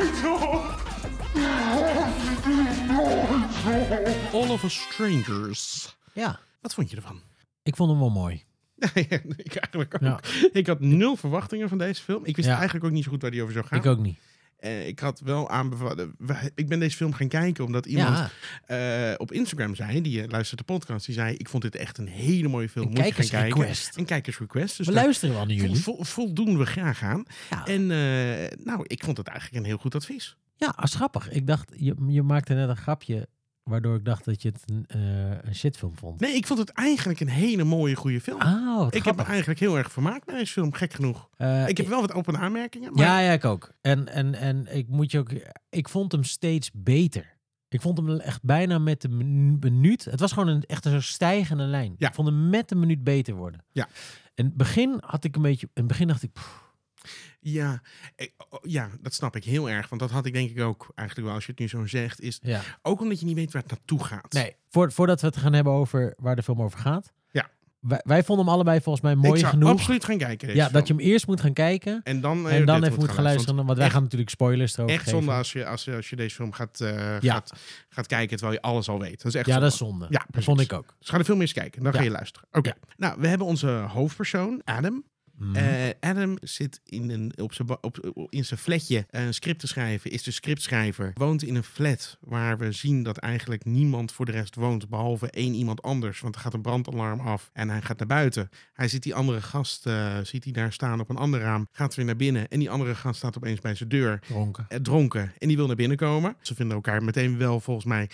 All of Us Strangers. Ja, Wat vond je ervan? ik vond hem wel mooi. ik eigenlijk ook. Ja. Ik had nul verwachtingen van deze film. Ik wist Ja. eigenlijk ook niet zo goed waar die over zou gaan. Ik ook niet. Eh, ik had wel aanbevolen. Ik ben deze film gaan kijken omdat iemand Ja, eh, op Instagram zei, die eh, luistert de podcast, die zei: Ik vond dit echt een hele mooie film. Een Moet je gaan kijken. kijkersrequest. Een kijkersrequest. Dus we luisteren wel naar jullie. vol- voldoen we graag aan. Ja, En nou, ik vond het eigenlijk een heel goed advies. ja als grappig. Ik dacht, je, je maakte net een grapje waardoor ik dacht dat je het een, eh, een shitfilm vond. Nee, ik vond het eigenlijk een hele mooie, goede film. Ah, wat ik heb me eigenlijk heel erg vermaakt bij deze film, gek genoeg. Eh, ik heb wel wat open aanmerkingen. Maar Ja, ja, ik ook. En, en, en ik moet je ook. Ik vond hem steeds beter. Ik vond hem echt bijna met de minu- minuut. Het was gewoon een echt een stijgende lijn. Ja. Ik vond hem met de minuut beter worden. Ja. In het begin had ik een beetje. In het begin dacht ik. pff, Ja, ik- oh, ja, dat snap ik heel erg. Want dat had ik denk ik ook eigenlijk wel, als je het nu zo zegt. Is ja. ook omdat je niet weet waar het naartoe gaat. Nee, voor, voordat we het gaan hebben over waar de film over gaat. Ja. Wij, wij vonden hem allebei volgens mij ik mooi zou genoeg. absoluut gaan kijken. Deze Ja, film. dat je hem eerst moet gaan kijken. En dan, eh, En dan even moet gaan luisteren. Want wij echt- gaan natuurlijk spoilers erover Echt geven. zonde als je, als, je- als je deze film gaat, eh, Ja. gaat, gaat kijken terwijl je alles al weet. Dat is echt Ja, zonde. dat is zonde. Ja, dat vond ik ook. Dus ga de film eens kijken. Dan ga je luisteren. Oké. Nou, we hebben onze hoofdpersoon, Adam. Mhm. Eh, Adam zit in, een, op zijn, op, in zijn flatje een script te schrijven, is de scriptschrijver. Woont in een flat waar we zien dat eigenlijk niemand voor de rest woont, behalve één iemand anders. Want er gaat een brandalarm af en hij gaat naar buiten. Hij ziet die andere gast, eh, ziet hij daar staan op een ander raam, gaat weer naar binnen. En die andere gast staat opeens bij zijn deur, Dronken. eh, dronken. En die wil naar binnen komen. Ze vinden elkaar meteen wel volgens mij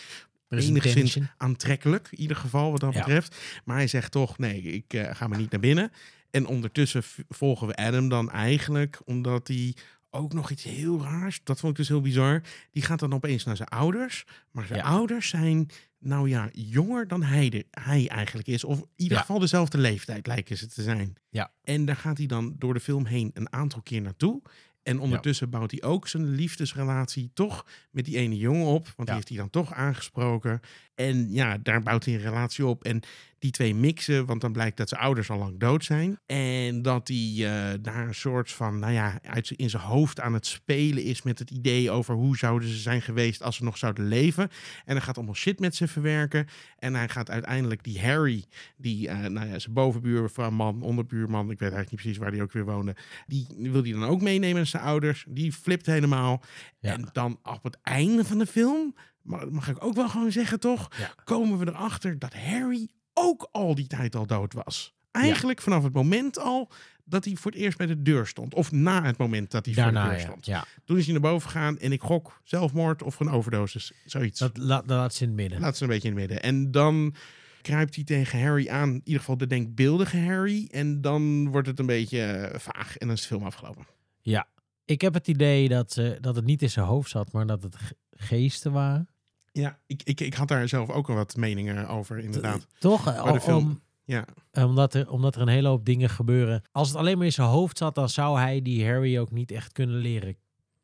enigszins aantrekkelijk, in ieder geval wat dat Ja. betreft. Maar hij zegt toch, nee, ik ga maar niet naar binnen. En ondertussen volgen we Adam dan eigenlijk, omdat hij ook nog iets heel raars, dat vond ik dus heel bizar. Die gaat dan opeens naar zijn ouders, maar zijn Ja. ouders zijn, nou ja, jonger dan hij, de, hij eigenlijk is. Of in ieder Ja. geval dezelfde leeftijd lijken ze te zijn. Ja. En daar gaat hij dan door de film heen een aantal keer naartoe. En ondertussen bouwt hij ook zijn liefdesrelatie toch met die ene jongen op. Want die heeft hij dan toch aangesproken. En ja, daar bouwt hij een relatie op. En die twee mixen, want dan blijkt dat zijn ouders al lang dood zijn. En dat hij eh, daar een soort van, nou ja, uit, in zijn hoofd aan het spelen is met het idee over hoe zouden ze zijn geweest als ze nog zouden leven. En hij gaat allemaal shit met ze verwerken. En hij gaat uiteindelijk die Harry, die, eh, nou ja, zijn bovenbuurman, onderbuurman, ik weet eigenlijk niet precies waar hij ook weer woonde. Die wil hij dan ook meenemen naar zijn ouders. Die flipt helemaal. Ja. En dan op het einde van de film, mag, mag ik ook wel gewoon zeggen toch, Ja. komen we erachter dat Harry ook al die tijd al dood was. Eigenlijk vanaf het moment al dat hij voor het eerst bij de deur stond. Of na het moment dat hij voor Daarna, de deur stond. ja. Toen is hij naar boven gegaan en ik gok zelfmoord of een overdosis. Zoiets. Dat, laat, dat laat ze in het midden. Laat ze een beetje in het midden. En dan kruipt hij tegen Harry aan. In ieder geval de denkbeeldige Harry. En dan wordt het een beetje eh, vaag. En dan is de film afgelopen. Ja. Ik heb het idee dat, ze dat het niet in zijn hoofd zat, maar dat het ge- geesten waren. Ja, ik, ik, ik had daar zelf ook al wat meningen over, inderdaad. Toch? de Om- film- Ja, omdat, er, omdat er een hele hoop dingen gebeuren. Als het alleen maar in zijn hoofd zat, dan zou hij die Harry ook niet echt kunnen leren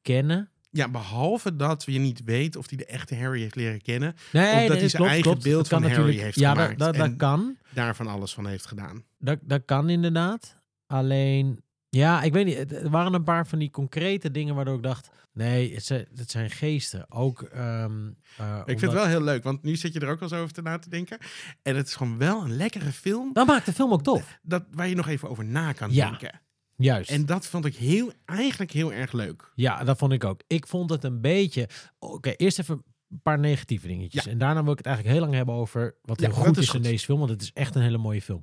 kennen. ja behalve dat je niet weet of hij de echte Harry heeft leren kennen. Nee, Of dat hij nee, zijn eigen beeld Dat kan van Harry heeft ja, dat- gemaakt. Dat, dat, En- kan. Daarvan alles van heeft gedaan. Dat, dat kan inderdaad. Alleen, ja, ik weet niet. Er waren een paar van die concrete dingen waardoor ik dacht... Nee, het zijn, het zijn geesten. Ook, ehm, eh, Ik vind het wel heel leuk, want nu zit je er ook al zo over te na te denken. En het is gewoon wel een lekkere film Dat maakt de film ook tof. dat, waar je nog even over na kan Ja. denken. Juist. En dat vond ik heel, eigenlijk heel erg leuk. Ja, dat vond ik ook. Ik vond het een beetje... Oké, eerst even een paar negatieve dingetjes. Ja. En daarna wil ik het eigenlijk heel lang hebben over wat heel dat goed is is, in deze film. Want het is echt een hele mooie film.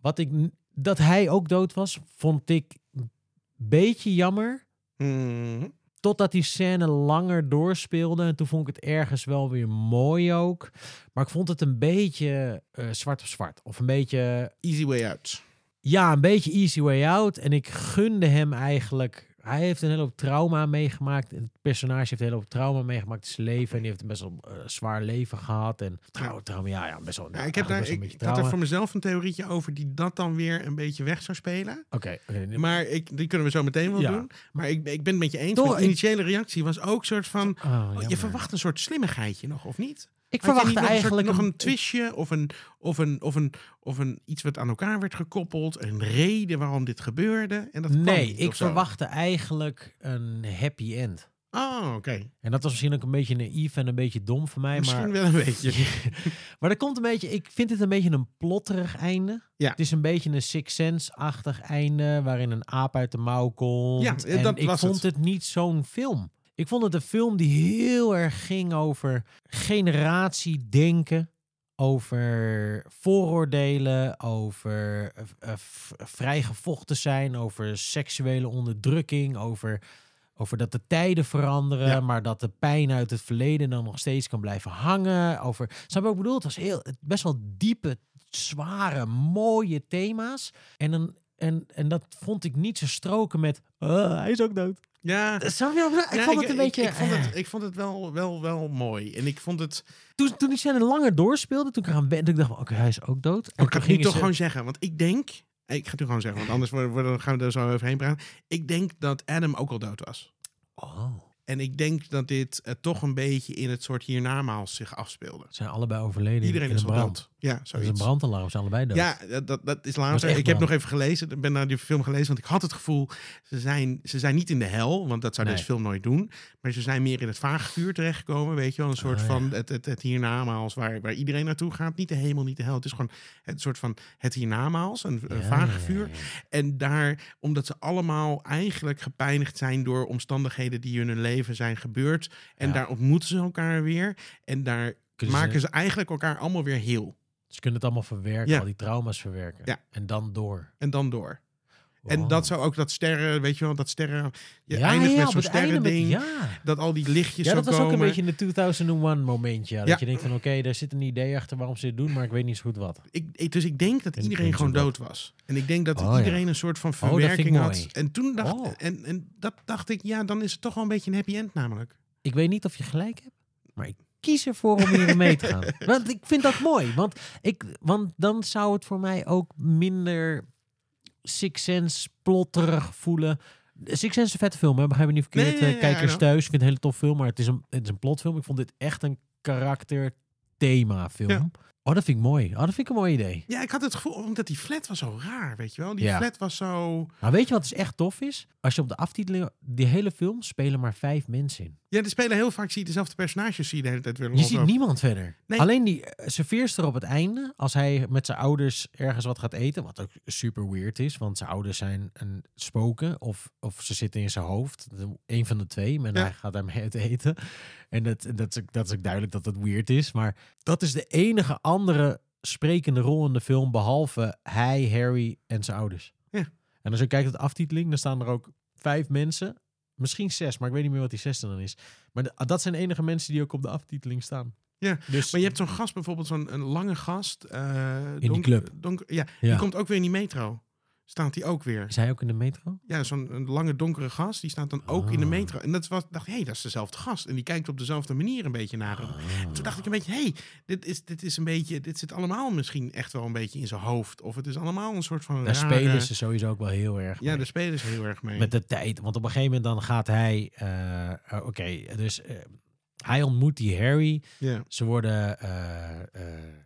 Wat ik... Dat hij ook dood was, vond ik een beetje jammer. Mhm. Totdat die scène langer doorspeelde. En toen vond ik het ergens wel weer mooi ook. Maar ik vond het een beetje eh, zwart op zwart. Of een beetje... Easy way out. Ja, een beetje easy way out. En ik gunde hem eigenlijk. Hij heeft een hele hoop trauma meegemaakt. Het personage heeft een hele hoop trauma meegemaakt in zijn leven. En die heeft een best wel eh, zwaar leven gehad. En trauma, trauma ja, ja, best wel. Ja, ik heb daar, ik, een had er voor mezelf een theorietje over die dat dan weer een beetje weg zou spelen. Oké. Maar ik, die kunnen we zo meteen wel Ja. doen. Maar ik, ik ben het met je eens. Toch, ik- initiële reactie was ook soort van... Oh, je jammer. verwacht een soort slimmigheidje nog, of niet? Ik verwachtte een soort- eigenlijk nog een twistje of een, of, een, of, een, of een iets wat aan elkaar werd gekoppeld. Een reden waarom dit gebeurde. En dat Nee, niet, ik verwachtte eigenlijk een happy end. Oh, oké. En dat was misschien ook een beetje naïef en een beetje dom van mij. Misschien maar, wel een beetje. maar er komt een beetje, ik vind het een beetje een plotterig einde. Ja. Het is een beetje een Six Sense-achtig einde, waarin een aap uit de mouw komt. Ja, en dat ik was vond het. het niet zo'n film. Ik vond het een film die heel erg ging over generatiedenken, over vooroordelen, over uh, uh, vrijgevochten zijn, over seksuele onderdrukking, over, over dat de tijden veranderen, Ja. maar dat de pijn uit het verleden dan nog steeds kan blijven hangen. Over, snap je wat ik bedoel? Het was heel, best wel diepe, zware, mooie thema's. En, dan, en, en dat vond ik niet zo stroken met, "Ah, hij is ook dood. Ja, Snap je wat ik? Ik Ja, vond het een beetje... Ik, vond eh. het, ik vond het wel, wel, wel mooi. En ik vond het... Toen, toen die scène langer doorspeelde, toen ik eraan ben, toen dacht ik, oké, hij is ook dood. En ik ga het nu toch ze- gewoon zeggen. Want ik denk... Ik ga het nu gewoon zeggen, want anders worden, gaan we er zo overheen praten. Ik denk dat Adam ook al dood was. Oh, En ik denk dat dit eh, toch een beetje in het soort hiernamaals zich afspeelde. ze zijn allebei overleden Iedereen in is al brand. dood. Ja, Dat is een zoiets. brandalarm, ze zijn allebei dood. Ja, dat, dat, dat is later. ik heb nog even gelezen. Ik ben naar die film gelezen, want ik had het gevoel... Ze zijn, ze zijn niet in de hel, want dat zou Nee. deze film nooit doen. Maar ze zijn meer in het vagevuur terechtgekomen. Weet je wel, een soort Ah, ja. van het, het, het hiernamaals waar, waar iedereen naartoe gaat. Niet de hemel, niet de hel. Het is gewoon het soort van het hiernamaals, een, een Ja, ja. En daar, omdat ze allemaal eigenlijk gepijnigd zijn door omstandigheden die in hun leven zijn gebeurd. En daar ontmoeten ze elkaar weer. En daar maken ze eigenlijk elkaar allemaal weer heel. Ze kunnen het allemaal verwerken, Ja. al die trauma's verwerken. Ja. En dan door. En dan door. En dat zou ook dat sterren, weet je wel, dat sterren. Je ja, eindigt ja, met zo'n met- sterrending. Ja, Dat al die lichtjes ja dat was komen. ook een beetje een 2001 momentje. Ja, Dat je denkt van, oké, daar zit een idee achter waarom ze dit doen, maar ik weet niet zo goed wat. Ik, dus ik denk dat En iedereen gewoon dood was. En ik denk dat Oh, iedereen een soort van ik verwerking had. mooi. En toen dacht Oh. en, en dat dacht ik, ja, dan is het toch wel een beetje een happy end namelijk. Ik weet niet of je gelijk hebt, maar ik kies ervoor om hierin mee te gaan. Want ik vind dat mooi. Want, ik, want dan zou het voor mij ook minder Six Sense plotterig voelen. Six Sense is een vette film, hè? begrijp me niet verkeerd. Nee, nee, eh, kijkers thuis, ik vind het een hele tof film, maar het is een, het is een plotfilm. Ik vond dit echt een karakter thema film. Ja. Oh, dat vind ik mooi. Oh, dat vind ik een mooi idee. Ja, ik had het gevoel, omdat die flat was zo raar, weet je wel. Die Ja. flat was zo... Maar weet je wat dus echt tof is? Als je op de aftiteling... Die hele film spelen maar vijf mensen in. Ja, er spelen heel vaak, zie je dezelfde personages zie je de hele tijd weer Je ziet niemand verder. Nee. Alleen die eh, serveerster op het einde, als hij met zijn ouders ergens wat gaat eten, wat ook super weird is, want zijn ouders zijn een spoken of, of ze zitten in zijn hoofd. Een van de twee, maar Ja. hij gaat daarmee uit eten. En dat, dat, is, ook- dat is ook duidelijk dat het weird is, maar dat is de enige andere sprekende rol in de film, behalve hij, Harry en zijn ouders. Ja. En als je kijkt naar de aftiteling, dan staan er ook vijf mensen. Misschien zes, maar ik weet niet meer wat die zesde dan is. Maar de- dat zijn de enige mensen die ook op de aftiteling staan. Ja, Dus Maar je hebt zo'n gast, bijvoorbeeld zo'n een lange gast. eh, die donk- club. donk- ja, Ja. die komt ook weer in die metro. Staat die ook weer. Is hij ook in de metro? Ja, zo'n lange donkere gast, die staat dan ook in de Ah. metro. En dat was, dacht, hé, hey, dat is dezelfde gast. En die kijkt op dezelfde manier een beetje naar hem. En Toen dacht ik een beetje, hé, hey, dit, is, dit is een beetje, dit zit allemaal misschien echt wel een beetje in zijn hoofd. Of het is allemaal een soort van Daar rare- spelen ze sowieso ook wel heel erg Ja, mee. daar spelen ze heel erg mee. Met de tijd. Want op een gegeven moment dan gaat hij... eh, eh, Oké, dus eh, hij ontmoet die Harry. Ja, Ze worden eh,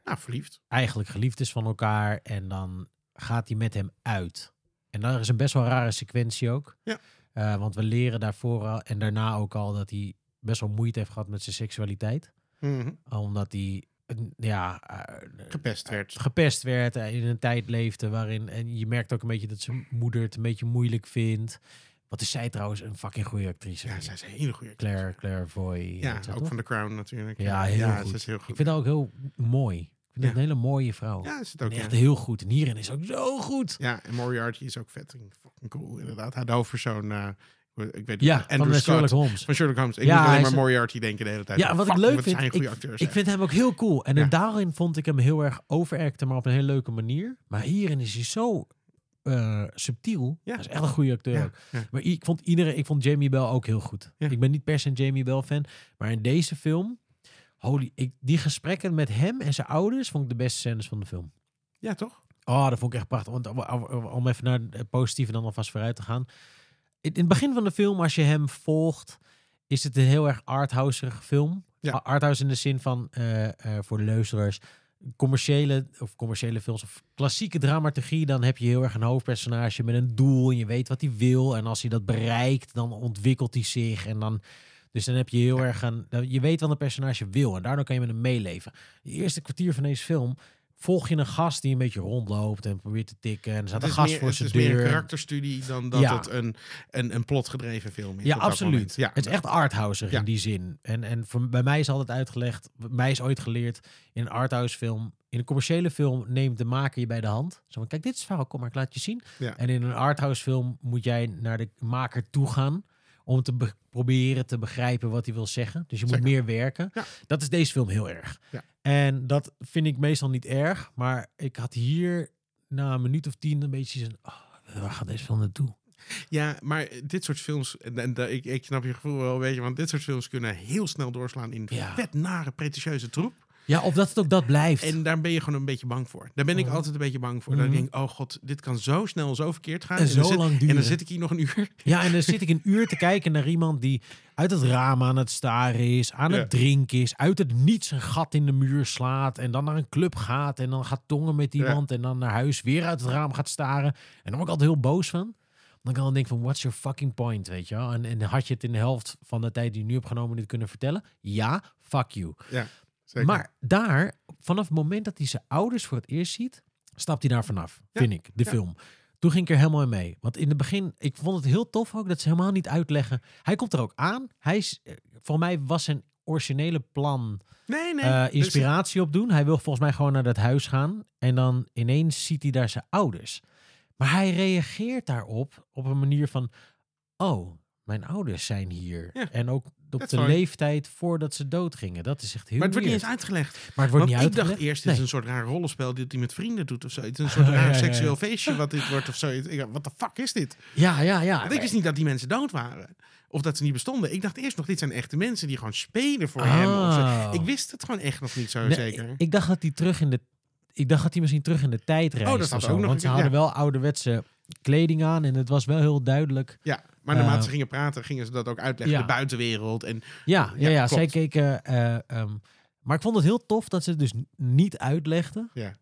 nou, verliefd. eigenlijk geliefdes van elkaar. En dan gaat hij met hem uit. En daar is een best wel rare sequentie ook. Ja. Eh, want we leren daarvoor al, en daarna ook al dat hij best wel moeite heeft gehad met zijn seksualiteit. Mhm. Omdat hij, eh, ja, eh, Gepest werd. gepest werd en in een tijd leefde waarin en je merkt ook een beetje dat zijn moeder het een beetje moeilijk vindt. Wat is zij trouwens een fucking goede actrice? Ja, zij is een hele goede actrice. Claire, Claire Foy. Ja, ook toch? van The Crown natuurlijk. Ja, heel ja, goed. Ze is heel goed. Ik vind haar ook heel mooi. Vind Ja. een hele mooie vrouw. Ja, is het En ook. echt ja. heel goed. En hierin is ook zo goed. Ja, en Moriarty is ook vet. Fucking cool, inderdaad. Hij de hoofdpersoon. eh, ik weet Ja, Andrew van Scott. Sherlock Holmes. Van Sherlock Holmes. Ik Ja, moet alleen maar Moriarty denken de hele tijd. Ja, wat ik leuk vind, zijn goede ik, acteurs. ik vind hem ook heel cool. En Ja. daarin vond ik hem heel erg overacten, maar op een hele leuke manier. Maar hierin is hij zo eh, subtiel. Ja. Dat is echt een goede acteur Ja, ook. ja. Maar ik vond iedereen, ik vond Jamie Bell ook heel goed. Ik ben niet per se een Jamie Bell fan, maar in deze film, holy, ik, die gesprekken met hem en zijn ouders vond ik de beste scènes van de film. Ja, toch? Oh, dat vond ik echt prachtig. Want om- even naar het positieve dan alvast vooruit te gaan. In het begin van de film, als je hem volgt, is het een heel erg arthouse film. Ja. Arthouse in de zin van, eh, eh, voor de luisteraars, commerciële of commerciële films of klassieke dramaturgie, dan heb je heel erg een hoofdpersonage met een doel en je weet wat hij wil. En als hij dat bereikt, dan ontwikkelt hij zich en dan, Dus dan heb je heel erg een... Je weet wat een personage wil en daardoor kan je met hem meeleven. De eerste kwartier van deze film volg je een gast die een beetje rondloopt en probeert te tikken. En er staat een gast meer, voor het zijn is meer een deur. karakterstudie dan dat Ja. het een, een, een plotgedreven film is. Ja, absoluut. Ja, Het is echt arthouser Ja. in die zin. En, en voor, bij mij is altijd uitgelegd, mij is ooit geleerd in een arthouse film. In een commerciële film neemt de maker je bij de hand. Zo van, kijk, dit is verhaal, kom maar, ik laat je zien. Ja. En in een arthouse film moet jij naar de maker toe gaan om te be- proberen te begrijpen wat hij wil zeggen. Dus je moet meer werken. Ja. Dat is deze film heel erg. Ja. En dat vind ik meestal niet erg. Maar ik had hier na een minuut of tien een beetje zo'n... Oh, waar gaat deze film naartoe? Ja, maar dit soort films, en, ik, ik snap je gevoel wel een beetje, want dit soort films kunnen heel snel doorslaan in Ja. vet nare, pretentieuze troep. Ja, of dat het ook dat blijft. En daar ben je gewoon een beetje bang voor. Daar ben ik Mhm. altijd een beetje bang voor. Dat Mhm. ik denk, oh god, dit kan zo snel, zo verkeerd gaan. En zo zit, lang en duren. dan zit ik hier nog een uur. Ja, en dan zit ik een uur te kijken naar iemand die uit het raam aan het staren is, aan Ja. het drinken is, uit het niets een gat in de muur slaat en dan naar een club gaat en dan gaat tongen met Ja. iemand en dan naar huis weer uit het raam gaat staren. En dan word ik altijd heel boos van. Dan kan ik denk van, what's your fucking point, weet je wel? En, en had je het in de helft van de tijd die je nu hebt genomen dit kunnen vertellen? Ja, fuck you. Zeker. Maar daar, vanaf het moment dat hij zijn ouders voor het eerst ziet, stapt hij daar vanaf, Ja, vind ik, de ja. film. Toen ging ik er helemaal in mee. Want in het begin, ik vond het heel tof ook dat ze helemaal niet uitleggen. Hij komt er ook aan. Hij is, eh, voor mij was zijn originele plan nee, nee. eh, dus- inspiratie opdoen. Hij wil volgens mij gewoon naar dat huis gaan. En dan ineens ziet hij daar zijn ouders. Maar hij reageert daarop op een manier van... Oh, mijn ouders zijn hier. Ja, en ook op de leeftijd voordat ze doodgingen. Dat is echt heel maar het wordt niet eens uitgelegd. Maar het wordt Want niet ik dacht uitgelegd. eerst, dit is Nee. een soort raar rollenspel dat hij met vrienden doet of zo. Het is een soort raar seksueel feestje wat dit wordt of zo. Ik dacht, Wat de fuck is dit? Ja, ja, ja. Want ik wist niet dat die mensen dood waren. Of dat ze niet bestonden. Ik dacht eerst nog, dit zijn echte mensen die gewoon spelen voor hem. Of zo. Oh. Ik wist het gewoon echt nog niet zo Nee, zeker. Ik dacht dat hij terug in de. Ik dacht dat hij misschien terug in de tijd reisde. Oh, dat had of zo, ook nog Want ze hadden ja. wel ouderwetse kleding aan en het was wel heel duidelijk. Ja, maar naarmate Eh, ze gingen praten, gingen ze dat ook uitleggen. ja. De buitenwereld. En Ja, ja, Ja, zij keken. eh, ehm, maar ik vond het heel tof dat ze het dus niet uitlegden. Ja.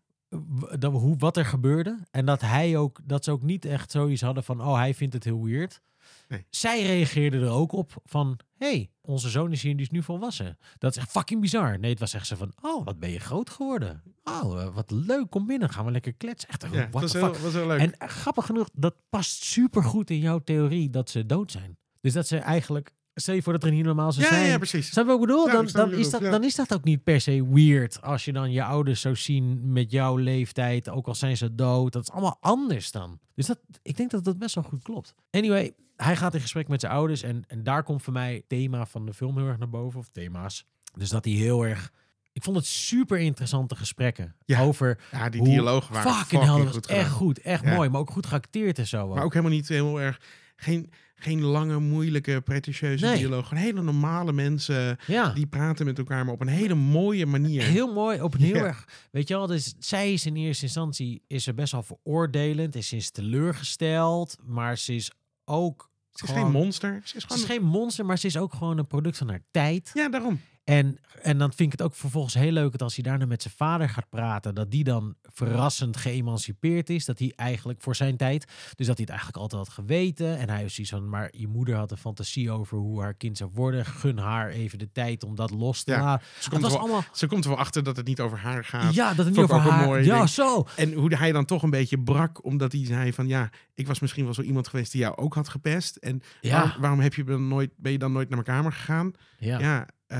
Dat, hoe, wat er gebeurde. En dat hij ook, dat ze ook niet echt zoiets hadden van, oh, hij vindt het heel weird. Nee. Zij reageerden er ook op van, hey, onze zoon is hier en die is nu volwassen. Dat is echt fucking bizar. Nee, het was echt zo van, oh, wat ben je groot geworden. Oh, eh, wat leuk, kom binnen, gaan we lekker kletsen. Echt, ja, was heel, fuck. was heel leuk. En eh, grappig genoeg, dat past super goed in jouw theorie dat ze dood zijn. Dus dat ze eigenlijk, stel je voor dat er niet normaal zou ja, zijn. ja, precies. Snap je wat ik bedoel? Ja, dan, dan, is dat, ja. dan is dat ook niet per se weird als je dan je ouders zou zien met jouw leeftijd, ook al zijn ze dood. Dat is allemaal anders dan. Dus dat, ik denk dat dat best wel goed klopt. Anyway, hij gaat in gesprek met zijn ouders en, en daar komt voor mij het thema van de film heel erg naar boven, of thema's. Dus dat hij heel erg... Ik vond het super interessante gesprekken Ja. over Ja, die dialogen waren fucking was goed echt goed, echt Ja. mooi, maar ook goed geacteerd en zo. Maar ook helemaal niet heel erg... Geen, geen lange, moeilijke, pretentieuze Nee. dialoog. Gewoon hele normale mensen ja. die praten met elkaar, maar op een hele mooie manier. Heel mooi, op een heel Ja. erg... Weet je wel, dus zij is in eerste instantie is er best wel veroordelend. Is ze is teleurgesteld, maar ze is ook... Ze is gewoon- geen monster. Ze is Ze is geen monster, maar ze is ook gewoon een product van haar tijd. Ja, daarom. En, en dan vind ik het ook vervolgens heel leuk dat als hij daarna met zijn vader gaat praten, dat die dan verrassend geëmancipeerd is. Dat hij eigenlijk voor zijn tijd, dus dat hij het eigenlijk altijd had geweten. En hij is zoiets van, maar je moeder had een fantasie over hoe haar kind zou worden. Gun haar even de tijd om dat los te Ja, laten. Ze komt, was er wel, allemaal... ze komt er wel achter dat het niet over haar gaat. Ja, dat het niet over haar... mooi, ja, zo. En hoe hij dan toch een beetje brak, omdat hij zei van ja, ik was misschien wel zo iemand geweest die jou ook had gepest. En Ja, waarom, waarom heb je dan nooit, ben je dan nooit naar mijn kamer gegaan? ja. Ja, eh,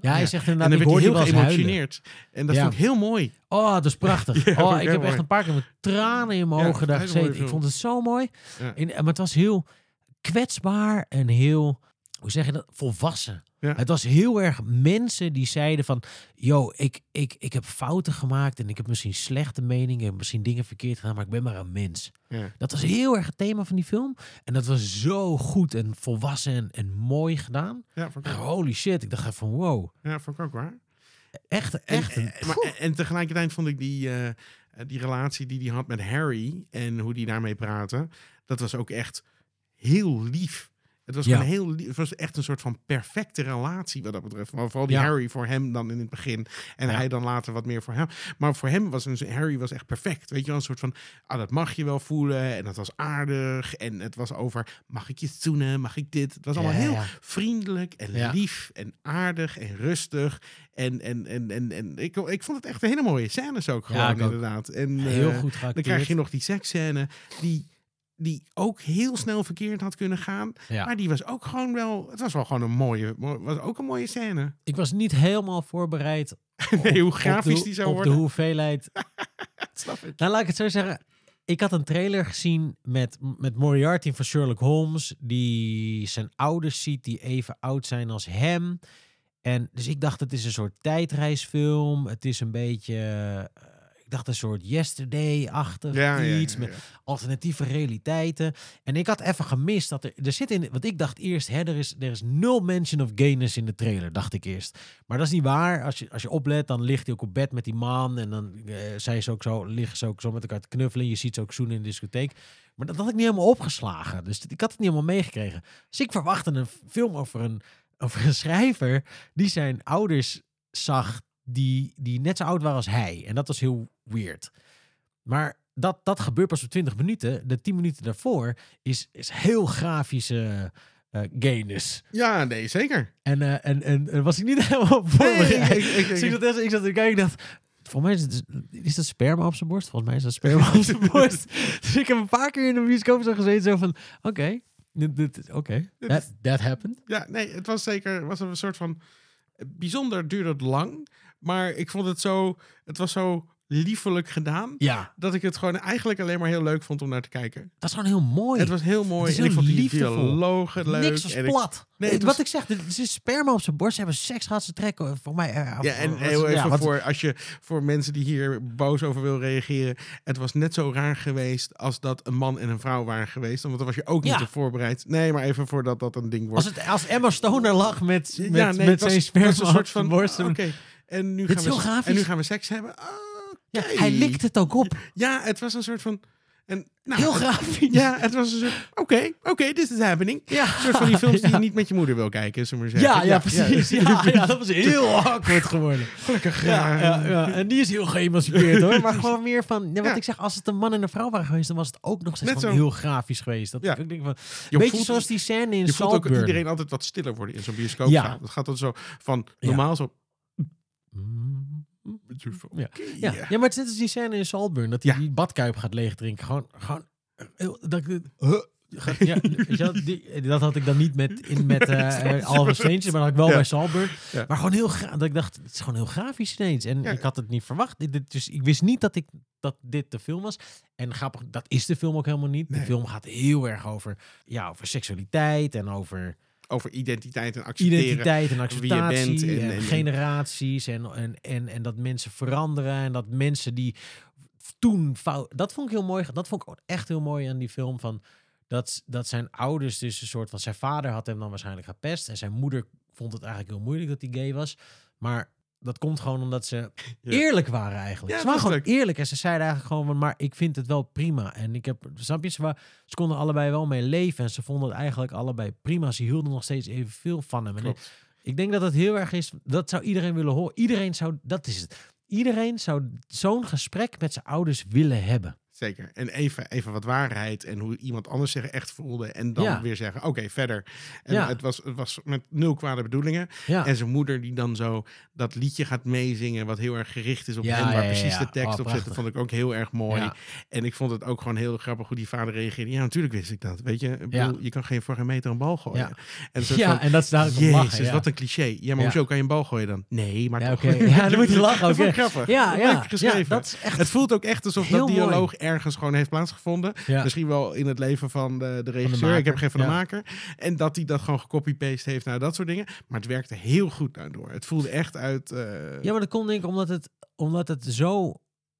Ja, hij zegt inderdaad, en dan ik werd hij heel geëmotioneerd. En dat Ja. vond ik heel mooi. Oh, dat is prachtig. Ja, oh, ik heb echt een paar keer met tranen in mijn Ja, ogen daar gezeten. Ik vond het zo mooi. Ja. En, maar het was heel kwetsbaar en heel, hoe zeg je dat, volwassen. Ja. Het was heel erg mensen die zeiden van, yo, ik, ik, ik heb fouten gemaakt en ik heb misschien slechte meningen, misschien dingen verkeerd gedaan, maar ik ben maar een mens. Ja. Dat was heel erg het thema van die film. En dat was zo goed en volwassen en, en mooi gedaan. Ja, Holy shit, ik dacht even van wow. ja, vond ik ook waar. Echt, En, echt. en, maar, en tegelijkertijd vond ik die, eh, die relatie die hij had met Harry en hoe die daarmee praatte, dat was ook echt heel lief. Het was, Ja. gewoon heel, het was echt een soort van perfecte relatie wat dat betreft. Maar vooral die Ja. Harry voor hem dan in het begin. En Ja. hij dan later wat meer voor hem. Maar voor hem was een, Harry was echt perfect. Weet je wel, een soort van, ah, dat mag je wel voelen. En dat was aardig. En het was over, mag ik je zoenen? Mag ik dit? Het was allemaal heel vriendelijk en lief en aardig en rustig. En, en, en, en, en ik, ik vond het echt een hele mooie scènes ook gewoon ook. inderdaad. En, Heel eh, goed dan krijg je nog die seksscène die, die ook heel snel verkeerd had kunnen gaan. Ja. Maar die was ook gewoon wel... Het was wel gewoon een mooie... mo- was ook een mooie scène. Ik was niet helemaal voorbereid nee, hoe op grafisch de, die zou op worden. de hoeveelheid. Snap het. Nou, laat ik het zo zeggen. Ik had een trailer gezien met, met Moriarty van Sherlock Holmes, die zijn ouders ziet die even oud zijn als hem. En dus ik dacht, het is een soort tijdreisfilm. Het is een beetje, eh, ik dacht een soort yesterday-achtig Ja, iets ja, met alternatieve realiteiten. En ik had even gemist dat er, er zit in, want ik dacht eerst, hè, er is, er is nul mention of gayness in de trailer, dacht ik eerst. Maar dat is niet waar. Als je, als je oplet, dan ligt hij ook op bed met die man en dan eh, zijn ze ook zo, liggen ze ook zo met elkaar te knuffelen. Je ziet ze ook zoenen in de discotheek. Maar dat had ik niet helemaal opgeslagen. Dus ik had het niet helemaal meegekregen. Dus ik verwachtte een film over een, over een schrijver die zijn ouders zag die, die net zo oud waren als hij. En dat was heel weird. Maar dat, dat gebeurt pas op 20 minuten. De 10 minuten daarvoor is, is heel grafische gayness. Ja, nee, zeker. En, eh, en, en, en was ik niet helemaal Nee, voorbereid. ik- ik- Dus ik- ik, zat, echt- ik zat te kijken en dacht... Volgens mij is, het, is dat sperma op zijn borst. Volgens mij is dat sperma op zijn borst. Dus ik heb een paar keer in de bioscoop zo gezeten. Zo van, oké, dit- dit- oké, that, that happened. Ja, nee, het was zeker het was een soort van... Bijzonder duurde het lang. Maar ik vond het zo... Het was zo liefelijk gedaan. Ja, Dat ik het gewoon eigenlijk alleen maar heel leuk vond om naar te kijken. dat is gewoon heel mooi. Het was heel mooi. Het is en ik heel vond die liefdevol. dialogen leuk. Niks was en ik- plat. Nee, Het- Wat was- ik zeg, is sperma op zijn borst. Ze hebben seks gehad, ze trekken. Voor mij... eh, Ja, en heel even ja, wat- voor, als je, voor mensen die hier boos over wil reageren. Het was net zo raar geweest als dat een man en een vrouw waren geweest. Want dan was je ook niet Ja. op voorbereid. Nee, maar even voordat dat een ding wordt. Als, het, als Emma Stone er lag met, met, ja, nee, met was- zijn het sperma was een soort op zijn van, borst. Oké, en, nu gaan we en nu gaan we seks hebben. Ah, Ja, hij likt het ook op. Ja, het was een soort van... En, nou, Heel grafisch. Ja, het was een soort... Oké, oké, this is happening. Ja. Een soort van die films die je niet met je moeder wil kijken, zullen maar zeggen. Ja, ja, precies. Ja, ja, dat was heel awkward geworden. Gelukkig. Ja, ja, en die is heel geëmancipeerd hoor. Maar gewoon meer van, wat ik zeg, als het een man en een vrouw waren geweest, dan was het ook nog steeds zo. heel grafisch geweest. Dat Ja. ik denk van, Je beetje voelt- zoals die scène in Je voelt ook iedereen altijd wat stiller worden in zo'n bioscoop. Ja. Het gaat dan zo van normaal zo... Mm. Ja. Ja. ja. maar het is net als die scène in Saltburn, dat hij Ja. die badkuip gaat leegdrinken. Gewoon, gewoon, dat huh, ja, die, dat had ik dan niet met, in, met uh, Alpha Strange, maar dat had ik wel Ja. bij Saltburn. Ja. Maar gewoon heel graag, dat ik dacht, het is gewoon heel grafisch ineens. En Ja. ik had het niet verwacht. Dit- Dus ik wist niet dat, ik, dat dit de film was. En grappig, dat is de film ook helemaal niet. Nee. De film gaat heel erg over, ja, over seksualiteit en over Over identiteit en accepteren. identiteit en wie je acceptatie bent en, en- en- generaties en, en, en, en dat mensen veranderen en dat mensen die toen fout... Dat vond ik heel mooi. Dat vond ik ook echt heel mooi aan die film van... Dat, dat zijn ouders dus een soort van... Zijn vader had hem dan waarschijnlijk gepest. En zijn moeder vond het eigenlijk heel moeilijk dat hij gay was. Maar dat komt gewoon omdat ze eerlijk waren eigenlijk. Ja, ze dat waren gewoon eerlijk. En ze zeiden eigenlijk gewoon van... Maar ik vind het wel prima. En ik heb... Snap je? Ze, ze konden allebei wel mee leven. En ze vonden het eigenlijk allebei prima. Ze hielden nog steeds evenveel van hem. En ik denk dat het heel erg is, dat zou iedereen willen horen. Iedereen zou, dat is het. Iedereen zou zo'n gesprek met zijn ouders willen hebben. Zeker. En even, even wat waarheid en hoe iemand anders zich echt voelde. En dan Ja. weer zeggen, oké, verder. En Ja. het, was, het was met nul kwade bedoelingen. Ja, En zijn moeder die dan zo dat liedje gaat meezingen, wat heel erg gericht is op hem, waar precies de tekst Oh, op zit. Dat vond ik ook heel erg mooi. En ik vond het ook gewoon heel grappig hoe die vader reageerde. Ja, natuurlijk wist ik dat. Weet je, bedoel, je kan geen voor meter een bal gooien. En ja van, en dat is daar Jezus, lachen. Wat een cliché. Ja, maar hoezo kan je een bal gooien dan? Nee, maar Ja. Ja, dan moet je lachen Dat vond ik grappig. ja, ja, geschreven. ja, dat is echt Het voelt ook echt alsof dat mooi. Ergens gewoon heeft plaatsgevonden. Ja. Misschien wel in het leven van de, de regisseur. ik heb geen van de ja. maker. En dat hij dat gewoon gecopy-paste heeft naar dat soort dingen. Maar het werkte heel goed daardoor. Het voelde echt uit... eh, Ja, maar dat komt denk ik omdat het, omdat het zo...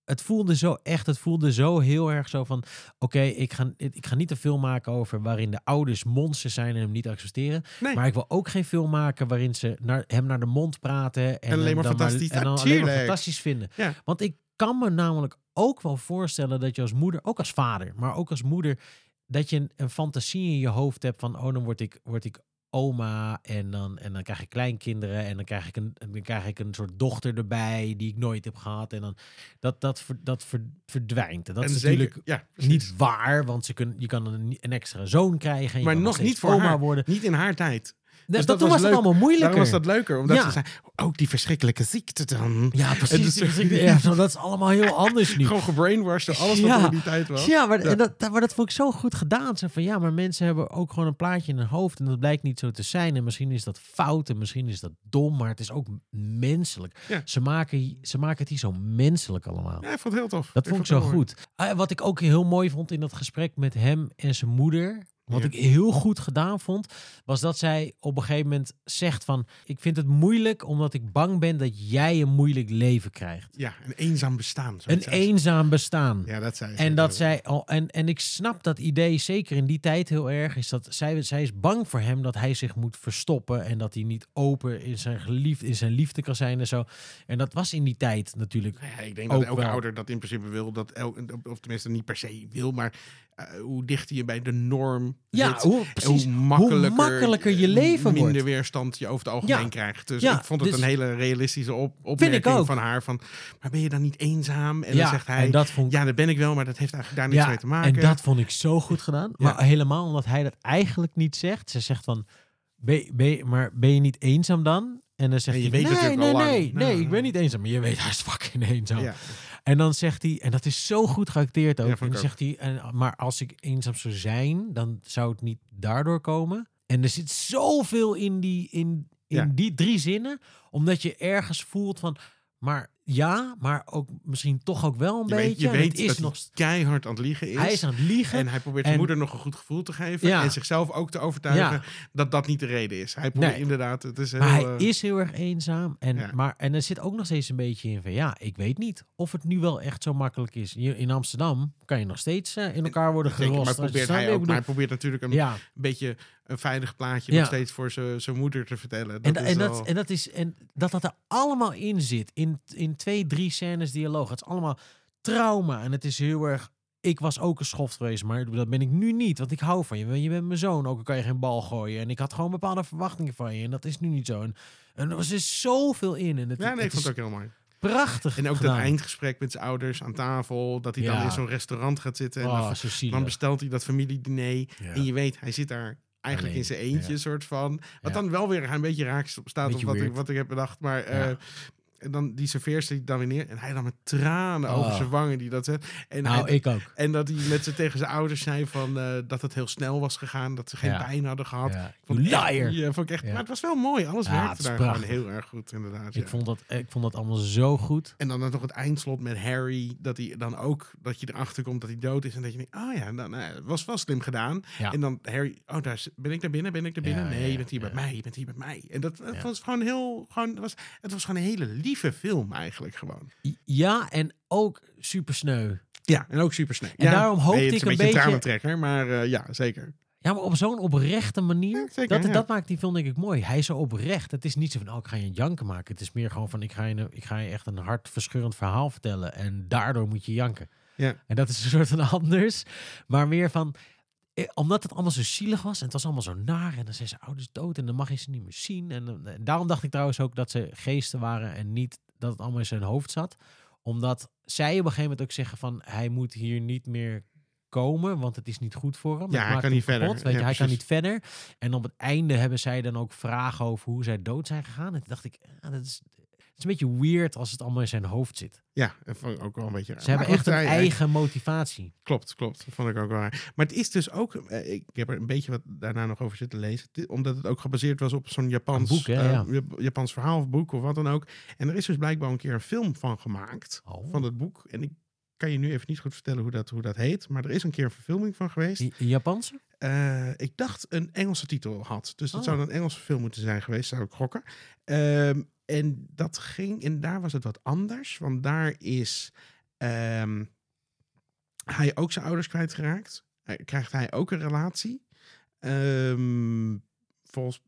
Het voelde zo echt, het voelde zo heel erg zo van... Oké, ik, ga, ik ga niet een film maken over waarin de ouders monsters zijn en hem niet accepteren. nee. Maar ik wil ook geen film maken waarin ze naar, hem naar de mond praten. En, alleen hem maar dan fantastisch- en dan alleen maar fantastisch vinden. Ja. Want ik kan me namelijk ook wel voorstellen dat je als moeder, ook als vader, maar ook als moeder, dat je een, een fantasie in je hoofd hebt van, oh, dan word ik, word ik oma en dan, en dan krijg ik kleinkinderen en dan krijg ik een, dan krijg ik een soort dochter erbij die ik nooit heb gehad. En dan dat, dat, ver- dat ver- verdwijnt. En dat en is zeker, natuurlijk ja, niet waar, want ze kun, je kan een, een extra zoon krijgen. En je Maar nog niet voor oma haar. worden. Niet in haar tijd. Dus dat dat, toen was het allemaal moeilijker. Daarom was dat leuker, omdat ze zei, ook die verschrikkelijke ziekte dan. Ja, precies. dus- ja, zo, dat is allemaal heel anders nu. Gewoon gebrainwashed door alles wat er in die tijd was. Ja, maar. En dat, dat, maar dat vond ik zo goed gedaan. Zo van, ja, maar mensen hebben ook gewoon een plaatje in hun hoofd. En dat blijkt niet zo te zijn. En misschien is dat fout en misschien is dat dom. Maar het is ook menselijk. Ja. Ze, maken, ze maken het hier zo menselijk allemaal. Ja, ik vond het heel tof. Dat vond ik zo goed. Ah, wat ik ook heel mooi vond in dat gesprek met hem en zijn moeder. Wat Ja. ik heel goed gedaan vond, was dat zij op een gegeven moment zegt van... Ik vind het moeilijk omdat ik bang ben dat jij een moeilijk leven krijgt. Ja, een eenzaam bestaan. Een ze. eenzaam bestaan. Ja, dat zei ze. En dat zij al, en, en ik snap dat idee zeker in die tijd heel erg. Is dat zij, zij is bang voor hem dat hij zich moet verstoppen. En dat hij niet open in zijn, geliefd, in zijn liefde kan zijn en zo. En dat was in die tijd natuurlijk. Nou ja, ik denk dat elke wel. ouder dat in principe wil. Dat of tenminste niet per se wil, maar hoe dichter je bij de norm Ja, zit, hoe, precies. hoe makkelijker, makkelijker je eh, leven minder wordt. weerstand je over het algemeen Ja. krijgt. Dus Ja, ik vond het dus- een hele realistische op, opmerking van haar. Van, maar ben je dan niet eenzaam? En dan zegt hij, dat vond ik ja, dat ben ik wel, maar dat heeft eigenlijk daar niks mee te maken. En dat vond ik zo goed gedaan. Maar helemaal omdat hij dat eigenlijk niet zegt. Ze zegt van, ben, ben, maar ben je niet eenzaam dan? En dan zegt En je hij, weet nee, nee, al lang. nee, nee, Nou, ik ben niet eenzaam. Maar je weet, hij is fucking eenzaam. En dan zegt hij, en dat is zo goed geacteerd ook. Ja, en dan zegt hij, en, maar als ik eenzaam zou zijn, dan zou het niet daardoor komen. En er zit zoveel in die, in, in Ja. die drie zinnen, omdat je ergens voelt van, maar ja, maar ook misschien toch ook wel een Je beetje. weet, je weet het is dat nog, keihard aan het liegen is. hij is aan het liegen. En hij probeert En- zijn moeder nog een goed gevoel te geven. Ja. En zichzelf ook te overtuigen Ja. dat dat niet de reden is. Hij probeert Nee. inderdaad, het is heel... Maar hij eh, is heel erg eenzaam. En, Ja. maar, en er zit ook nog steeds een beetje in van ja, ik weet niet of het nu wel echt zo makkelijk is. Hier in Amsterdam kan je nog steeds eh, in elkaar worden gerost. maar probeert hij ook. Maar probeert natuurlijk een beetje een veilig plaatje Ja. nog steeds voor zijn moeder te vertellen. en, Dat is en, wel- dat, en dat is en dat dat er allemaal in zit. In, in twee, drie scènes dialoog. Het is allemaal trauma. En het is heel erg. Ik was ook een schoft geweest, maar dat ben ik nu niet. Want ik hou van je. Je bent mijn zoon, ook al kan je geen bal gooien. En ik had gewoon bepaalde verwachtingen van je. En dat is nu niet zo. En, en er was dus zoveel in. En het, ja, nee, ik vond het ook heel mooi. prachtig En ook gedaan. dat eindgesprek met zijn ouders aan tafel. Dat hij dan in zo'n restaurant gaat zitten. En Oh, dan, dan bestelt hij dat familiediner. Ja. En je weet, hij zit daar eigenlijk in zijn eentje, soort van. Wat dan wel weer een beetje raak staat op Beetje wat ik, wat ik heb bedacht. Maar Ja. eh, en dan die serveerster die dan weer neer. En hij dan met tranen Oh. over zijn wangen die dat zet. En, Nou, hij, ik ook. en dat hij met ze tegen zijn ouders zei van, eh, dat het heel snel was gegaan. Dat ze geen Ja. pijn hadden gehad. Ja. Vond liar. Ja, vond ik echt, Ja. Maar het was wel mooi. Alles Ja, werkte daar prachtig. gewoon heel erg goed, inderdaad. Ik, ja. vond dat, ik vond dat allemaal zo goed. En dan nog het eindslot met Harry. Dat hij dan ook, dat je erachter komt dat hij dood is. En dat je denkt, oh ja, dan, nou, het was wel slim gedaan. Ja. En dan Harry, oh daar is- ben ik daar binnen, ben ik daar binnen? Ja, nee, ja, je bent hier ja. bij mij, je bent hier bij mij. En dat, dat Ja. was gewoon heel, gewoon, het was, het was gewoon een hele lieve film eigenlijk gewoon. Ja, en ook super sneu. Ja, en ook super snel. En ja, daarom hoopte nee, het ik een een beetje een tranentrekker, maar eh, ja, zeker. Ja, maar op zo'n oprechte manier. Ja, zeker, dat, ja. dat maakt die film denk ik mooi. Hij is zo oprecht. Het is niet zo van, oh, ik ga je een janken maken. Het is meer gewoon van, ik ga je, ik ga je echt een hartverscheurend verhaal vertellen. En daardoor moet je janken. Ja. En dat is een soort van anders. Maar meer van, omdat het allemaal zo zielig was. En het was allemaal zo naar. En dan zijn zijn ouders dood. En dan mag je ze niet meer zien. En, dan- en daarom dacht ik trouwens ook dat ze geesten waren. En niet dat het allemaal in zijn hoofd zat. Omdat zij op een gegeven moment ook zeggen van, hij moet hier niet meer komen, want het is niet goed voor hem. Ja, hij kan niet verder. weet je, hij kan niet verder. En op het einde hebben zij dan ook vragen over hoe zij dood zijn gegaan. En toen dacht ik, ja, dat is, is een beetje weird als het allemaal in zijn hoofd zit. Ja, vond ik ook wel een beetje raar. Ze hebben echt een hij- eigen motivatie. Klopt, klopt. Dat vond ik ook wel raar. Maar het is dus ook, eh, ik heb er een beetje wat daarna nog over zitten lezen, omdat het ook gebaseerd was op zo'n Japans, boek, hè, ja. Jap- Japans verhaal of boek of wat dan ook. En er is dus blijkbaar een keer een film van gemaakt, Oh. van het boek. En ik kan je nu even niet goed vertellen hoe dat, hoe dat heet, maar er is een keer een verfilming van geweest. Japanse? Eh, ik dacht een Engelse titel had. Dus dat Oh. zou een Engelse film moeten zijn geweest, zou ik gokken. Ehm, en dat ging, en daar was het wat anders. Want daar is ehm, hij ook zijn ouders kwijtgeraakt. Krijgt hij ook een relatie. Ehm, volgens,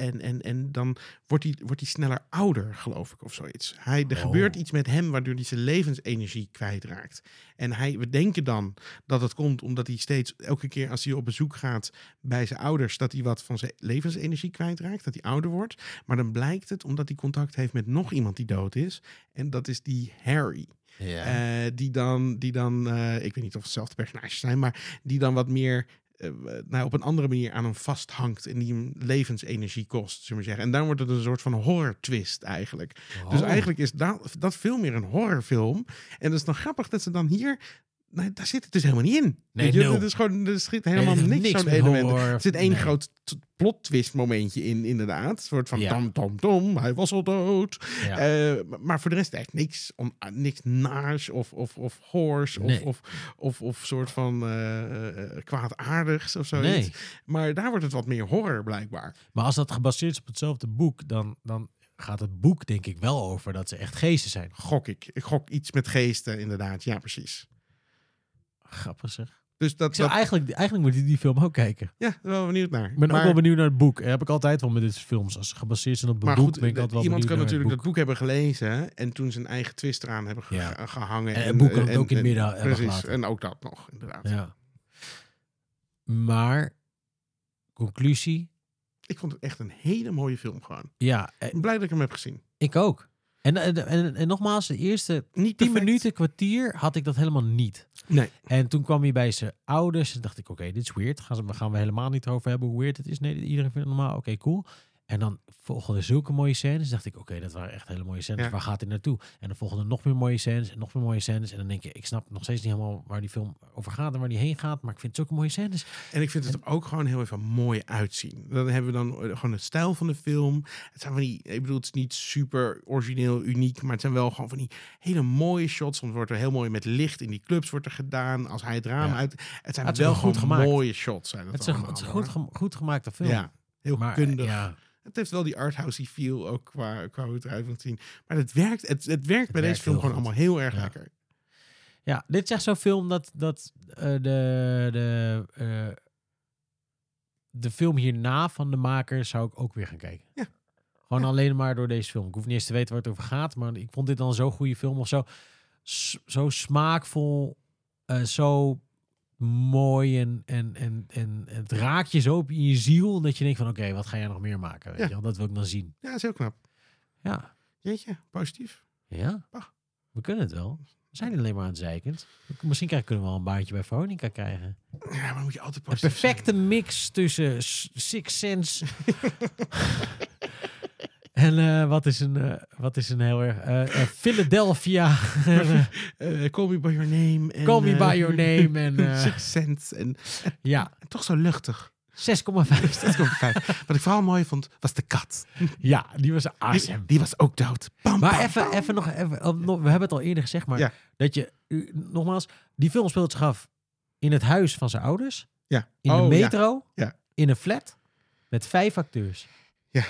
En, en, en dan wordt hij, wordt hij sneller ouder, geloof ik, of zoiets. Hij, er Oh. gebeurt iets met hem waardoor hij zijn levensenergie kwijtraakt. En hij, we denken dan dat het komt omdat hij steeds, elke keer als hij op bezoek gaat bij zijn ouders, dat hij wat van zijn levensenergie kwijtraakt, dat hij ouder wordt. Maar dan blijkt het omdat hij contact heeft met nog iemand die dood is. En dat is die Harry. Ja. Eh, die dan, die dan eh, ik weet niet of het hetzelfde personages zijn, maar die dan wat meer eh, nou, op een andere manier aan hem vasthangt en die hem levensenergie kost, zullen we zeggen. En dan wordt het een soort van horror twist eigenlijk. Dus Oh. eigenlijk is dat, dat veel meer een horrorfilm. En dat is dan grappig dat ze dan hier, nou, daar zit het dus helemaal niet in. Nee, nul. Het is gewoon, er schiet helemaal Nee, niks, niks zo'n element. Er zit één Nee. groot plot twist momentje in, inderdaad. Een soort van Ja. tom, tom, hij was al dood. Ja. Eh, maar- voor de rest echt niks, on, ah, niks naars of, of, of hoors of, Nee. of, of, of soort van eh, kwaadaardigs of zoiets. Nee. Maar daar wordt het wat meer horror blijkbaar. Maar als dat gebaseerd is op hetzelfde boek, dan, dan gaat het boek denk ik wel over dat ze echt geesten zijn. Gok ik. Ik gok iets met geesten inderdaad. Ja, precies. Grappig zeg. Dus dat, dat eigenlijk, eigenlijk moet je die film ook kijken. ja, daar ben wel benieuwd naar. Ik ben maar, ook wel benieuwd naar het boek. Heb ik altijd wel met dit films. Als ze gebaseerd zijn op maar boek, goed, ben ik altijd wel iemand kan natuurlijk naar dat boek hebben gelezen en toen zijn eigen twist eraan hebben ge- Ja. gehangen. En het boek kan het ook in het midden Precies, gelaten. en ook dat nog, inderdaad. het boek. Ja. Maar, conclusie. Ik vond het echt een hele mooie film gewoon. Ja, eh, blij dat ik hem heb gezien. ik ook. En, en, en, en nogmaals, de eerste Niet 10 perfect. minuten, kwartier had ik dat helemaal niet. Nee. En toen kwam hij bij zijn ouders en dacht ik, oké, dit is weird. Gaan, ze, gaan we helemaal niet over hebben hoe weird het is. Nee, iedereen vindt het normaal. Oké, cool. En dan volgden zulke mooie scènes. dacht ik, oké, dat waren echt hele mooie scènes. Ja. Waar gaat hij naartoe? En dan volgden nog meer mooie scènes en nog meer mooie scènes. En dan denk je, ik snap nog steeds niet helemaal waar die film over gaat en waar die heen gaat. Maar ik vind het zulke mooie scènes. En ik vind het er ook gewoon heel even mooi uitzien. Dan hebben we dan eh, gewoon de stijl van de film. Het zijn van die, ik bedoel, het is niet super origineel, uniek, maar het zijn wel gewoon van die hele mooie shots. Soms wordt er heel mooi met licht in die clubs wordt er gedaan. Als hij het raam Ja. uit. Het zijn Het wel wel goed gemaakt. mooie shots. Zijn het, Het is, een, het is goed, gem- goed gemaakte film. Ja, heel maar, kundig. Ja, Het heeft wel die arthousey feel ook qua, qua hoe het eruit moet zien. Maar het werkt, het, het werkt bij werkt deze film gewoon goed. allemaal heel erg Ja. lekker. Ja, dit is echt zo'n film dat, dat eh, de, de, eh, de film hierna van de maker zou ik ook weer gaan kijken. Ja. Gewoon Ja. alleen maar door deze film. Ik hoef niet eens te weten waar het over gaat, maar ik vond dit dan zo'n goede film of zo. S- zo smaakvol, eh, zo mooi en, en, en, en het raakt je zo op in je ziel dat je denkt van oké, wat ga jij nog meer maken? Weet Ja. je wel? Dat wil ik dan zien. Ja, is heel knap. Ja, Jeetje, positief. ja. We kunnen het wel. We zijn alleen maar aan het zeiken. Misschien krijgen- kunnen we wel een baantje bij Veronica krijgen. Ja, maar moet je altijd Een positief perfecte mix tussen Six Sense. en eh, wat, is een, eh, wat is een heel erg. eh, Philadelphia. Call me by your name. En, Call me by your name. En Six Sense. En, ja, en toch zo luchtig. 6,5. 6,5. Wat ik vooral mooi vond, was de kat. ja, die was Die, awesome. die was ook dood. Bam, Maar bam, even, bam. even nog, even, oh, we hebben het al eerder gezegd, maar Ja. dat je, nogmaals, die film speelt zich af in het huis van zijn ouders, Ja. in Oh, de ja. metro, Ja. in een flat, met vijf acteurs. Ja,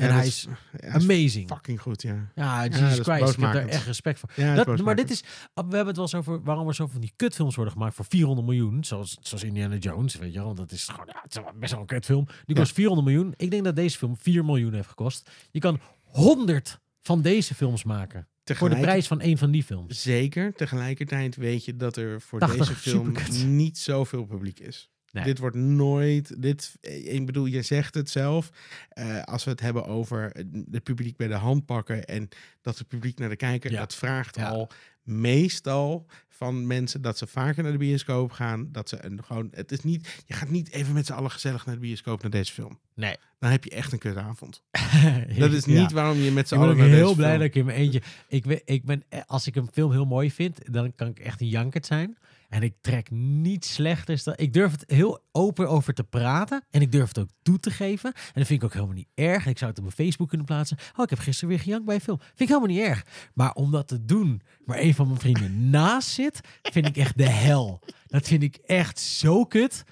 en hij is, ja, Amazing. fucking goed, ja. Ja, Jesus is Christ, ik heb daar echt respect voor. ja dat maar dit is, we hebben het wel eens over waarom er zoveel van die kutfilms worden gemaakt voor 400 miljoen. Zoals, zoals Indiana Jones, weet je wel. Want dat is gewoon, ja, het is wel best wel een kutfilm. Die Ja. kost 400 miljoen. Ik denk dat deze film 4 miljoen heeft gekost. Je kan 100 van deze films maken. Voor de prijs van één van die films. Zeker. Tegelijkertijd weet je dat er voor 80 deze film niet zoveel publiek is. Nee. Dit wordt nooit. Dit, eh, ik bedoel, je zegt het zelf. eh, als we het hebben over het publiek bij de hand pakken en dat het publiek naar de kijker, Ja. dat vraagt Ja. al meestal van mensen dat ze vaker naar de bioscoop gaan. Dat ze een gewoon. Het is niet. Je gaat niet even met z'n allen gezellig naar de bioscoop naar deze film. Nee. Dan heb je echt een kutavond. Dat is niet Ja. waarom je met z'n Ik ben allen ook naar heel blij film- dat ik in mijn eentje... Ik ben, ik ben, eh, als ik een film heel mooi vind, dan kan ik echt een jankert zijn. En ik trek niet slechters dan... Ik durf het heel open over te praten. En ik durf het ook toe te geven. En dat vind ik ook helemaal niet erg. Ik zou het op mijn Facebook kunnen plaatsen. Oh, ik heb gisteren weer gejankt bij een film. Vind ik helemaal niet erg. Maar om dat te doen waar een van mijn vrienden naast zit, vind ik echt de hel. Dat vind ik echt zo kut.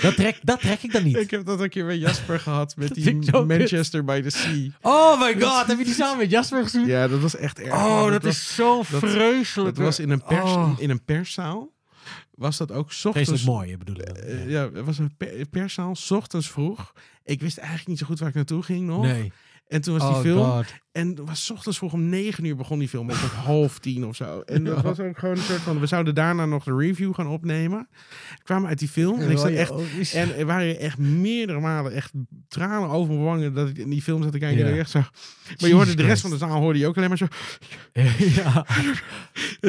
Dat trek, dat trek ik dan niet. Ik heb dat een keer bij Jasper gehad met die. Manchester by the Sea. Oh my god, heb je die samen met Jasper gezien? Ja, dat was echt erg. Oh, dat, was, is zo dat- vreselijk. dat was in een, pers, Oh. in een perszaal. Was dat ook 's Vreselijk ochtends... mooi, bedoel ik. Eh, ja, het was een per- perszaal, 's ochtends vroeg. Ik wist eigenlijk niet zo goed waar ik naartoe ging nog. Nee. En toen was die Oh film. god. En het was 's ochtends vroeg om negen uur begon die film. Tot half tien of zo. En dat was ook gewoon een soort van... We zouden daarna nog de review gaan opnemen. We kwamen uit die film. En ik zat echt... En er waren echt meerdere malen echt tranen over mijn wangen dat ik in die film zat te kijken. Ja. En ik echt zo. Maar je hoorde de rest van de zaal hoorde je ook alleen maar zo. ja.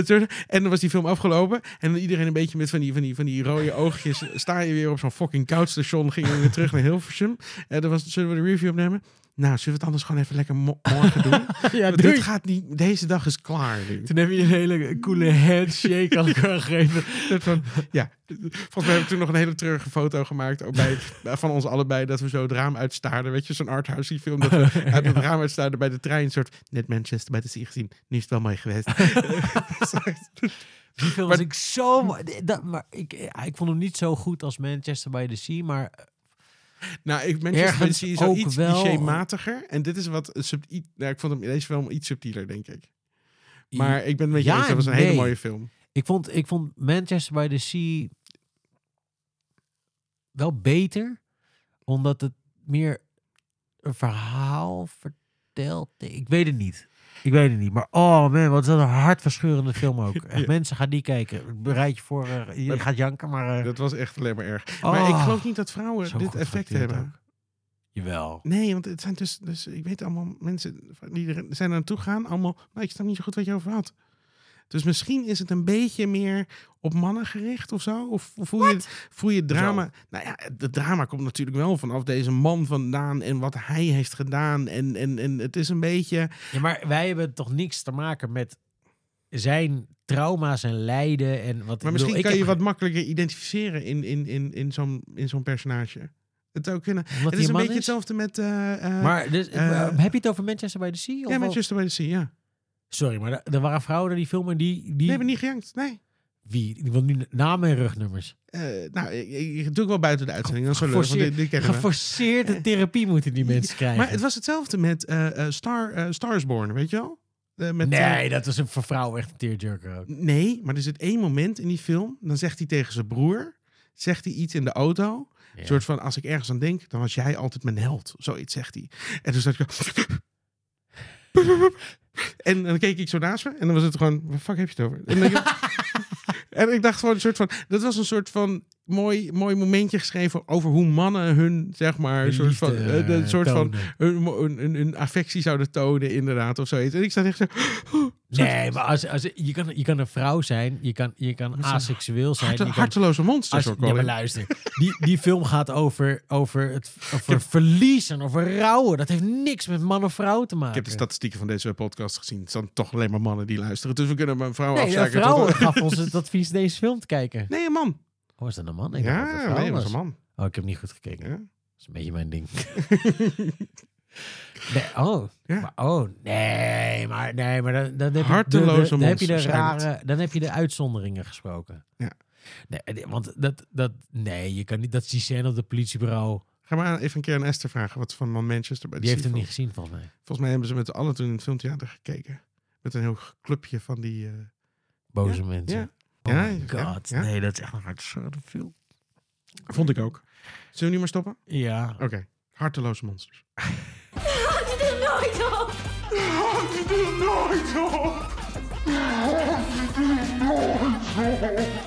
En dan was die film afgelopen. En iedereen een beetje met van die, van die, van die rode oogjes. sta je weer op zo'n fucking koudstation. Gingen we weer terug naar Hilversum. En dan was, zullen we de review opnemen? Nou, zullen we het anders gewoon even lekker mo- morgen doen? ja, doei. dit gaat niet, deze dag is klaar nu. Toen heb je een hele coole handshake aan elkaar gegeven. Van, ja, volgens mij hebben we toen nog een hele treurige foto gemaakt. Ook bij, van ons allebei, dat we zo het raam uitstaarden. Weet je, zo'n arthouse die film. Dat we uit het raam uitstaarden bij de trein. Een soort, net Manchester bij de Sea gezien. Nu is het wel mooi geweest. Die film was ik zo... Dat, maar ik, ik vond hem niet zo goed als Manchester by the Sea, maar... nou, ik, Manchester by the Ergens Sea is al ook iets clichématiger. En dit is wat, sub, i- nou, ik vond hem in deze film iets subtieler, denk ik. Maar ik ben het met je Ja eens, dat was en een hele mooie film. Ik vond, ik vond Manchester by the Sea wel beter, omdat het meer een verhaal vertelt. Ik weet het niet. Ik weet het niet. Maar oh man, wat is dat een hartverscheurende film ook. Echt, Ja. Mensen gaan die kijken. Bereid je voor. eh, je gaat janken, maar. eh, Dat was echt alleen maar erg. Maar ik oh, geloof niet dat vrouwen zo dit effect hebben. ook. Jawel. Nee, want het zijn dus, dus ik weet allemaal mensen die er zijn er naartoe gaan, allemaal, nou, ik snap niet zo goed wat je over had. Dus misschien is het een beetje meer op mannen gericht of zo? Of voel je, voel je drama? Nou ja, het drama komt natuurlijk wel vanaf deze man vandaan en wat hij heeft gedaan. En, en, en het is een beetje... Ja, maar wij hebben toch niks te maken met zijn trauma's en lijden. En wat, Maar bedoel, misschien kan je wat makkelijker identificeren in, in, in, in zo'n in zo'n personage. Het zou kunnen. omdat Het is een beetje hetzelfde met... eh, eh, Maar dus, eh, heb je het over Manchester by the Sea? Of ja, Manchester by the Sea, ja. Sorry, maar er- waren vrouwen in die film en die... die Nee, hebben niet gejankt. Nee. Wie? Ik wil nu namen en rugnummers. Eh, nou, ik, doe ik wel buiten de uitzending. Leuk, want die, we. Geforceerde therapie moeten die mensen krijgen. Maar het was hetzelfde met eh, eh, Star, eh, Starsborn, weet je wel? Eh, met, nee, eh, dat was een voor vrouwen echt een tearjerker ook. nee, maar er zit één moment in die film. Dan zegt hij tegen zijn broer, zegt hij iets in de auto. Ja. Een soort van, als ik ergens aan denk, dan was jij altijd mijn held. Zoiets zegt hij. En toen zat ik... En dan keek ik zo naast me en dan was het gewoon, wat fuck heb je het over? En, dan- en ik dacht gewoon een soort van, dat was een soort van mooi, mooi momentje geschreven over hoe mannen hun, zeg maar, een soort van, eh, een soort van tonen. hun, hun, hun, hun affectie zouden tonen, inderdaad, of zoiets. En ik zat echt zo... Nee, maar als, als, je, kan, je kan een vrouw zijn, je kan, je kan aseksueel zijn. Harte, je harteloze monsters ook ja, maar luister. Die, die film gaat over, over, het, over verlies en over rouwen. Dat heeft niks met man of vrouw te maken. Ik heb de statistieken van deze podcast gezien. Het zijn toch alleen maar mannen die luisteren. Dus we kunnen maar een vrouw Nee, afzaken. vrouw tot- gaf ons het advies deze film te kijken. Nee, een man. Oh, is dat een man? Ik dacht dat het ja, nee, dat was een man. Oh, ik heb niet goed gekeken. Ja. Dat is een beetje mijn ding. Nee, oh, Ja. maar, oh, nee, maar, nee, maar dan, dan heb je, Harteloze de- de- dan heb je de rare, dan heb je de uitzonderingen gesproken. Ja. Nee, want dat, dat, nee, je kan niet, dat is die scène op de politiebureau, Ga maar even een keer aan Esther vragen wat van Man Manchester bij de die heeft hem niet gezien volgens mij. Volgens mij hebben ze met z'n allen toen in het filmtheater gekeken. Met een heel clubje van die... eh, Boze Ja, mensen. ja. Oh Ja, god, ja. nee, dat is echt een hartstikke film. Vond ik ook. Zullen we nu maar stoppen? Ja. Oké. Harteloze monsters. Houd je er nooit op! Houd je er nooit op! Houd je er nooit op!